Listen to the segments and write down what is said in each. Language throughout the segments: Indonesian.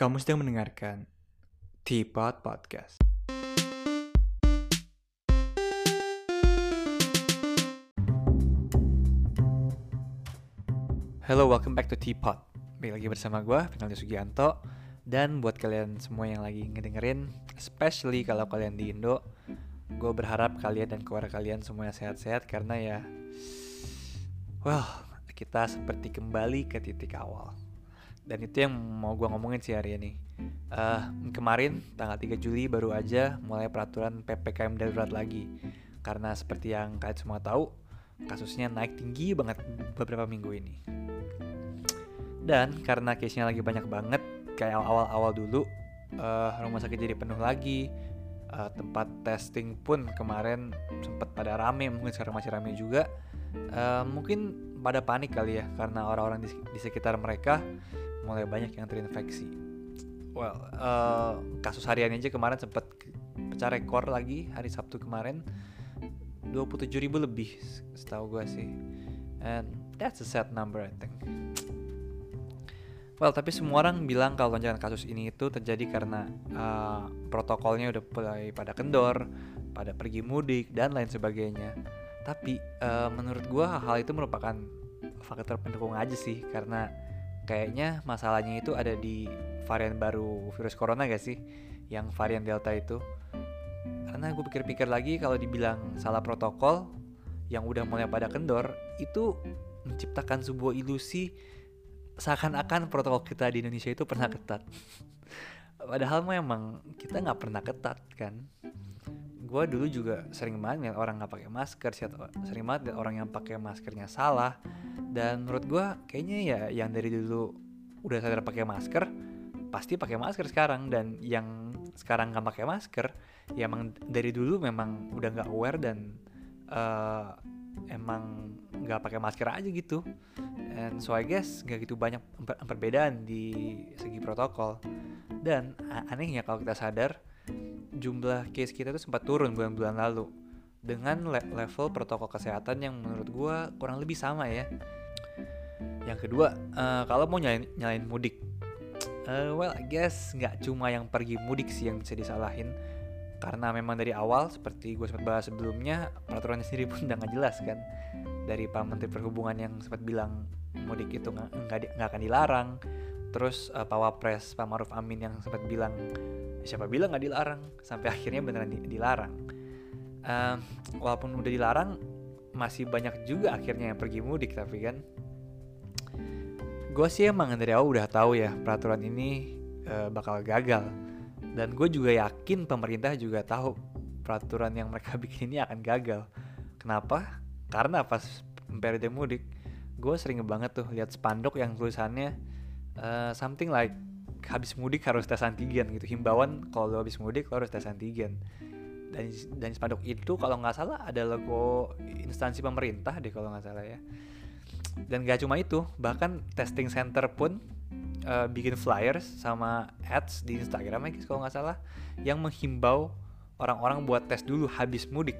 Kamu sedang mendengarkan Teapot Podcast. Hello, welcome back to Teapot. Balik lagi bersama gue, Finaldi Sugianto. Dan buat kalian semua yang lagi ngedengerin, especially kalau kalian di Indo, gue berharap kalian dan keluarga kalian semuanya sehat-sehat karena ya, well, kita seperti kembali ke titik awal. Dan itu yang mau gue ngomongin sih hari ini. Uh, kemarin tanggal 3 Juli baru aja mulai peraturan PPKM darurat lagi. Karena seperti yang kalian semua tahu, kasusnya naik tinggi banget beberapa minggu ini. Dan karena case-nya lagi banyak banget, kayak awal-awal dulu, uh, rumah sakit jadi penuh lagi, uh, tempat testing pun kemarin sempat pada rame, mungkin sekarang masih rame juga. Uh, mungkin pada panik kali ya, karena orang-orang di, di sekitar mereka mulai banyak yang terinfeksi. Well, uh, kasus harian aja kemarin sempat pecah rekor lagi hari Sabtu kemarin. 27 ribu lebih setahu gue sih. And that's a sad number I think. Well tapi semua orang bilang kalau lonjakan kasus ini itu terjadi karena uh, protokolnya udah mulai pada kendor pada pergi mudik dan lain sebagainya. Tapi uh, menurut gue hal itu merupakan faktor pendukung aja sih karena kayaknya masalahnya itu ada di varian baru virus corona gak sih? Yang varian delta itu. Karena gue pikir-pikir lagi kalau dibilang salah protokol yang udah mulai pada kendor itu menciptakan sebuah ilusi seakan-akan protokol kita di Indonesia itu pernah ketat. Padahal memang kita nggak pernah ketat kan gue dulu juga sering banget orang nggak pakai masker sering banget orang yang pakai maskernya salah. Dan menurut gue kayaknya ya yang dari dulu udah sadar pakai masker pasti pakai masker sekarang. Dan yang sekarang nggak pakai masker ya emang dari dulu memang udah nggak aware dan uh, emang nggak pakai masker aja gitu. And so I guess nggak gitu banyak perbedaan di segi protokol. Dan anehnya kalau kita sadar jumlah case kita tuh sempat turun bulan-bulan lalu. Dengan le level protokol kesehatan yang menurut gue kurang lebih sama ya. Yang kedua, uh, kalau mau nyalain, nyalain mudik, uh, well I guess nggak cuma yang pergi mudik sih yang bisa disalahin, karena memang dari awal seperti gue sempat bahas sebelumnya peraturannya sendiri pun udah nggak jelas kan. Dari Pak Menteri Perhubungan yang sempat bilang mudik itu nggak akan dilarang, terus uh, Pak Wapres Pak Maruf Amin yang sempat bilang siapa bilang nggak dilarang? Sampai akhirnya beneran dilarang. Uh, walaupun udah dilarang masih banyak juga akhirnya yang pergi mudik tapi kan gue sih emang dari awal udah tahu ya peraturan ini uh, bakal gagal. Dan gue juga yakin pemerintah juga tahu peraturan yang mereka bikin ini akan gagal. Kenapa? Karena pas periode mudik gue sering banget tuh lihat spanduk yang tulisannya uh, something like habis mudik harus tes antigen gitu. Himbauan kalau habis mudik lo harus tes antigen. Dan dan spanduk itu kalau nggak salah ada logo instansi pemerintah deh kalau nggak salah ya. Dan gak cuma itu bahkan testing center pun uh, bikin flyers sama ads di Instagram ya kalau nggak salah yang menghimbau orang-orang buat tes dulu habis mudik.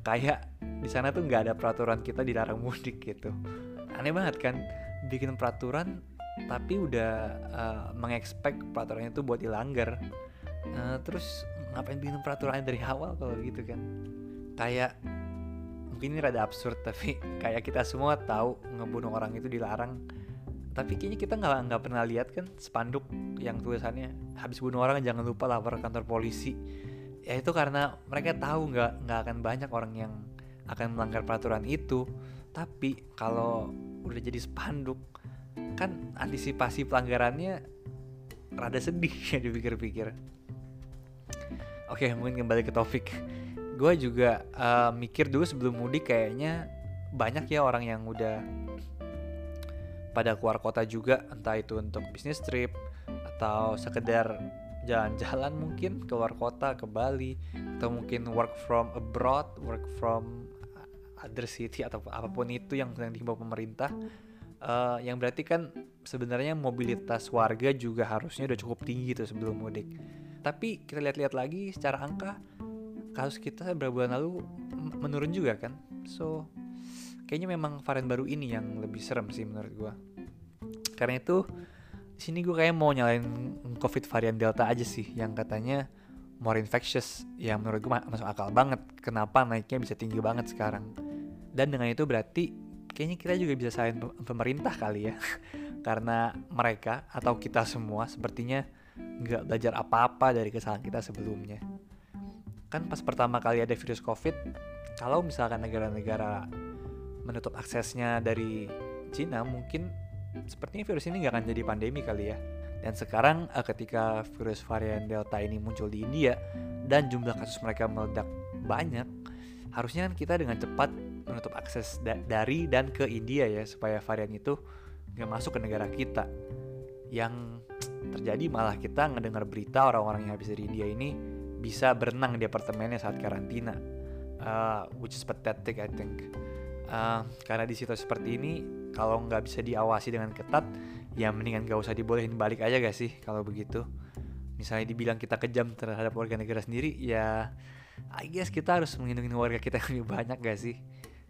Kayak di sana tuh nggak ada peraturan kita dilarang mudik gitu. Aneh banget kan bikin peraturan tapi udah uh, mengekspek peraturannya itu buat dilanggar. Uh, terus ngapain bikin peraturannya dari awal kalau gitu kan? Kayak mungkin ini rada absurd tapi kayak kita semua tahu ngebunuh orang itu dilarang. Tapi kayaknya kita nggak nggak pernah lihat kan spanduk yang tulisannya habis bunuh orang jangan lupa lapor kantor polisi. Ya itu karena mereka tahu nggak nggak akan banyak orang yang akan melanggar peraturan itu. Tapi kalau udah jadi spanduk kan antisipasi pelanggarannya rada sedih ya dipikir-pikir Oke, mungkin kembali ke topik. Gue juga uh, mikir dulu sebelum mudik kayaknya banyak ya orang yang udah pada keluar kota juga, entah itu untuk bisnis trip atau sekedar jalan-jalan mungkin keluar kota ke Bali atau mungkin work from abroad, work from other city atau apa pun itu yang sedang dihimbau pemerintah. Uh, yang berarti kan sebenarnya mobilitas warga juga harusnya udah cukup tinggi tuh sebelum mudik. Tapi kita lihat-lihat lagi secara angka kasus kita beberapa bulan lalu menurun juga kan? So kayaknya memang varian baru ini yang lebih serem sih menurut gue karena itu sini gue kayak mau nyalain covid varian delta aja sih yang katanya more infectious ya menurut gue masuk akal banget. Kenapa naiknya bisa tinggi banget sekarang? Dan dengan itu berarti kayaknya kita juga bisa salahin pemerintah kali ya. Karena mereka atau kita semua sepertinya nggak belajar apa-apa dari kesalahan kita sebelumnya. Kan pas pertama kali ada virus covid kalau misalkan negara-negara menutup aksesnya dari Cina mungkin sepertinya virus ini nggak akan jadi pandemi kali ya. Dan sekarang uh, ketika virus varian Delta ini muncul di India dan jumlah kasus mereka meledak banyak, harusnya kan kita dengan cepat menutup akses da dari dan ke India ya supaya varian itu nggak masuk ke negara kita. Yang terjadi malah kita ngedengar berita orang-orang yang habis dari India ini bisa berenang di apartemennya saat karantina, uh, which is pathetic I think. Uh, karena di situasi seperti ini kalau nggak bisa diawasi dengan ketat ya mendingan gak usah dibolehin balik aja gak sih kalau begitu misalnya dibilang kita kejam terhadap warga negara sendiri ya I guess kita harus melindungi warga kita yang lebih banyak gak sih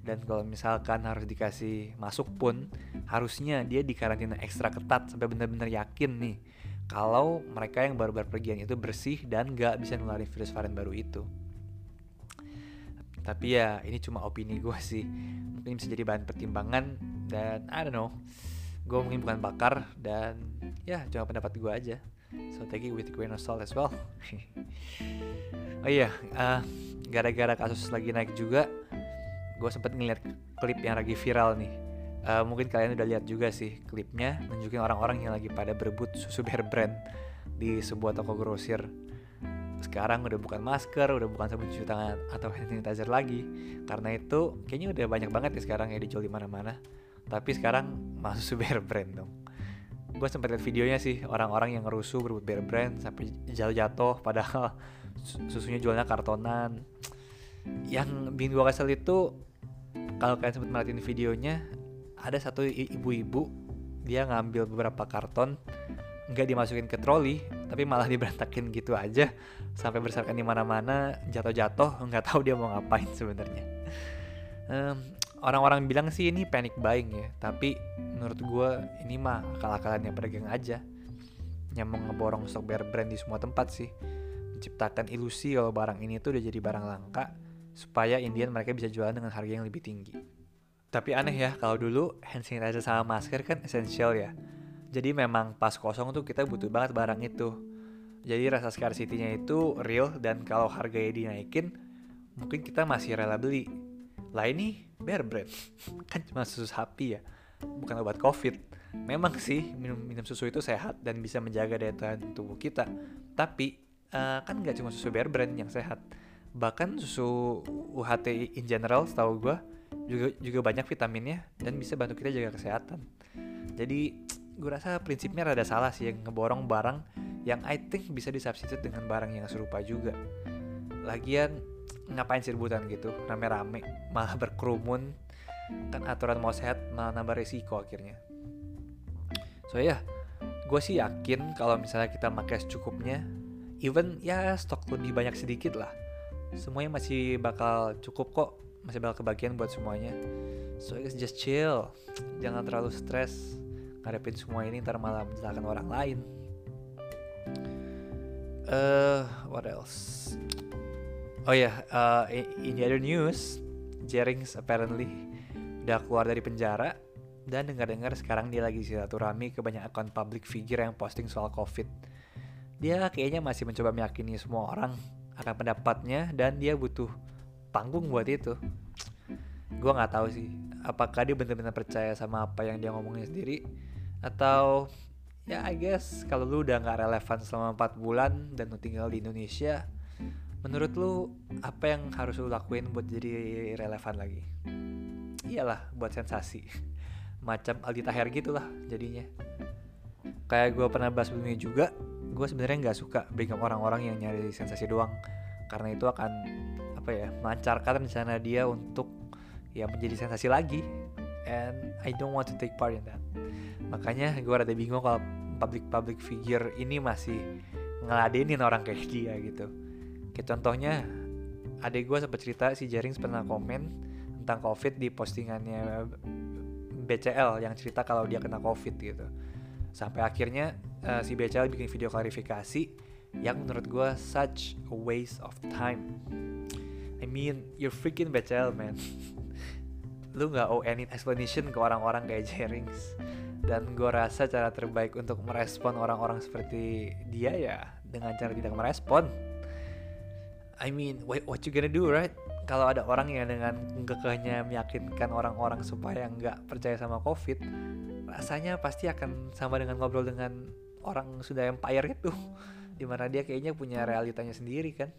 dan kalau misalkan harus dikasih masuk pun harusnya dia dikarantina ekstra ketat sampai benar-benar yakin nih kalau mereka yang baru berpergian itu bersih dan gak bisa nularin virus varian baru itu. Tapi ya ini cuma opini gue sih. Mungkin bisa jadi bahan pertimbangan dan I don't know gue mungkin bukan pakar dan ya cuma pendapat gue aja. So take it with grain of salt as well. Oh iya uh, gara-gara kasus lagi naik juga gue sempet ngeliat klip yang lagi viral nih. Uh, mungkin kalian udah lihat juga sih klipnya nunjukin orang-orang yang lagi pada berebut susu bear brand di sebuah toko grosir. Sekarang udah bukan masker, udah bukan sabun cuci tangan atau hand sanitizer lagi. Karena itu kayaknya udah banyak banget ya sekarang ya dijual di mana-mana. Tapi sekarang masuk bear brand dong. Gue sempat lihat videonya sih orang-orang yang ngerusuh berebut bear brand sampai jatuh-jatuh padahal susunya jualnya kartonan. Yang bikin gue kesel itu kalau kalian sempat merhatiin videonya ada satu ibu-ibu dia ngambil beberapa karton nggak dimasukin ke troli tapi malah diberantakin gitu aja sampai berserakan di mana-mana jatuh-jatuh nggak tahu dia mau ngapain sebenarnya. Um, orang-orang bilang sih ini panic buying ya tapi menurut gue ini mah akal-akalannya pedagang aja yang mau ngeborong stok bear brand di semua tempat sih. Menciptakan ilusi kalau barang ini tuh udah jadi barang langka supaya Indian mereka bisa jualan dengan harga yang lebih tinggi. Tapi aneh ya kalau dulu hand sanitizer sama masker kan esensial ya. Jadi memang pas kosong tuh kita butuh banget barang itu. Jadi rasa scarcity-nya itu real dan kalau harganya dinaikin mungkin kita masih rela beli. Lah ini bear brand kan cuma susu sapi ya bukan obat covid. Memang sih minum minum susu itu sehat dan bisa menjaga daya tahan tubuh kita. Tapi uh, kan nggak cuma susu bear brand yang sehat bahkan susu UHT in general setahu gue juga juga banyak vitaminnya dan bisa bantu kita jaga kesehatan. Jadi gue rasa prinsipnya rada salah sih yang ngeborong barang yang I think bisa disubstitute dengan barang yang serupa juga. Lagian ngapain sih rebutan gitu? Rame-rame malah berkerumun kan aturan mau sehat malah nambah resiko akhirnya. So ya yeah, gue sih yakin kalau misalnya kita pakai secukupnya even ya stok lebih banyak sedikit lah semuanya masih bakal cukup kok. Masih bakal kebagian buat semuanya. So I guess just chill. Jangan terlalu stres. Ngadepin semua ini ntar malah menyalahkan orang lain. Eh uh, what else? Oh ya, yeah, uh, in the other news, Jerings apparently udah keluar dari penjara. Dan dengar-dengar sekarang dia lagi silaturahmi ke banyak akun public figure yang posting soal COVID. Dia kayaknya masih mencoba meyakini semua orang akan pendapatnya dan dia butuh panggung buat itu. Gue nggak tahu sih, apakah dia benar-benar percaya sama apa yang dia ngomongin sendiri atau ya I guess kalau lu udah nggak relevan selama 4 bulan dan lu tinggal di Indonesia menurut lu apa yang harus lu lakuin buat jadi relevan lagi? Iyalah buat sensasi. Macam Aldi Taher gitu lah jadinya. Kayak gue pernah bahas sebelumnya juga gue sebenarnya nggak suka bingung orang-orang yang nyari sensasi doang. Karena itu akan apa ya melancarkan rencana dia untuk ya menjadi sensasi lagi. And I don't want to take part in that. Makanya gue rada bingung kalau public public figure ini masih ngeladenin orang kayak dia gitu. Kayak contohnya adik gue sempat cerita si Jaring pernah komen tentang covid di postingannya BCL yang cerita kalau dia kena covid gitu. Sampai akhirnya uh, si BCL bikin video klarifikasi yang menurut gue such a waste of time. I mean, you're freaking BCL man. Lu nggak owe any explanation ke orang-orang kayak Jerings. Dan gue rasa cara terbaik untuk merespon orang-orang seperti dia ya dengan cara tidak merespon. I mean, what, what you gonna do, right? Kalau ada orang yang dengan kekehnya meyakinkan orang-orang supaya nggak percaya sama COVID, rasanya pasti akan sama dengan ngobrol dengan orang sudah empire itu, di mana dia kayaknya punya realitanya sendiri kan.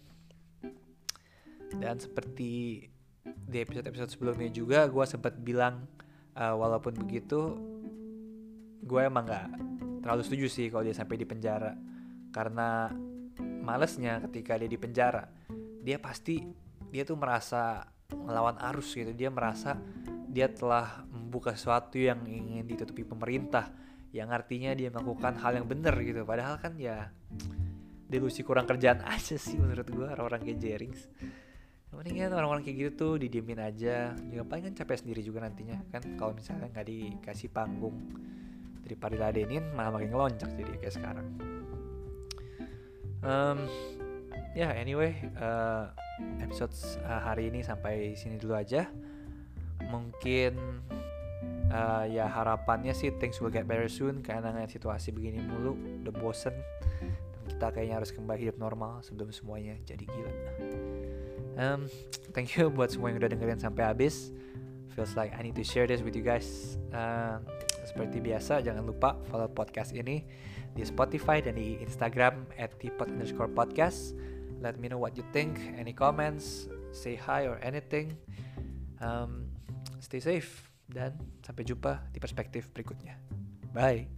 Dan seperti di episode-episode sebelumnya juga, gue sempat bilang uh, walaupun begitu, gue emang nggak terlalu setuju sih kalau dia sampai di penjara, karena malesnya ketika dia di penjara dia pasti dia tuh merasa melawan arus gitu. Dia merasa dia telah membuka sesuatu yang ingin ditutupi pemerintah yang artinya dia melakukan hal yang benar gitu. Padahal kan ya delusi kurang kerjaan aja sih menurut gue orang-orang kayak Jerings. Mendingan orang-orang kayak gitu tuh didiemin aja. Juga paling kan capek sendiri juga nantinya kan? Kalau misalnya nggak dikasih panggung daripada ladenin malah makin ngelonjak jadi kayak sekarang. Um, ya yeah, anyway uh, episode uh, hari ini sampai sini dulu aja. Mungkin uh, ya harapannya sih things will get better soon karena dengan situasi begini mulu udah bosen. Dan kita kayaknya harus kembali hidup normal sebelum semuanya jadi gila. Um, thank you buat semua yang udah dengerin sampai habis. Feels like I need to share this with you guys. Uh, seperti biasa jangan lupa follow podcast ini di Spotify dan di Instagram at underscore podcast. Let me know what you think any comments say hi or anything. Um, stay safe dan sampai jumpa di perspektif berikutnya. Bye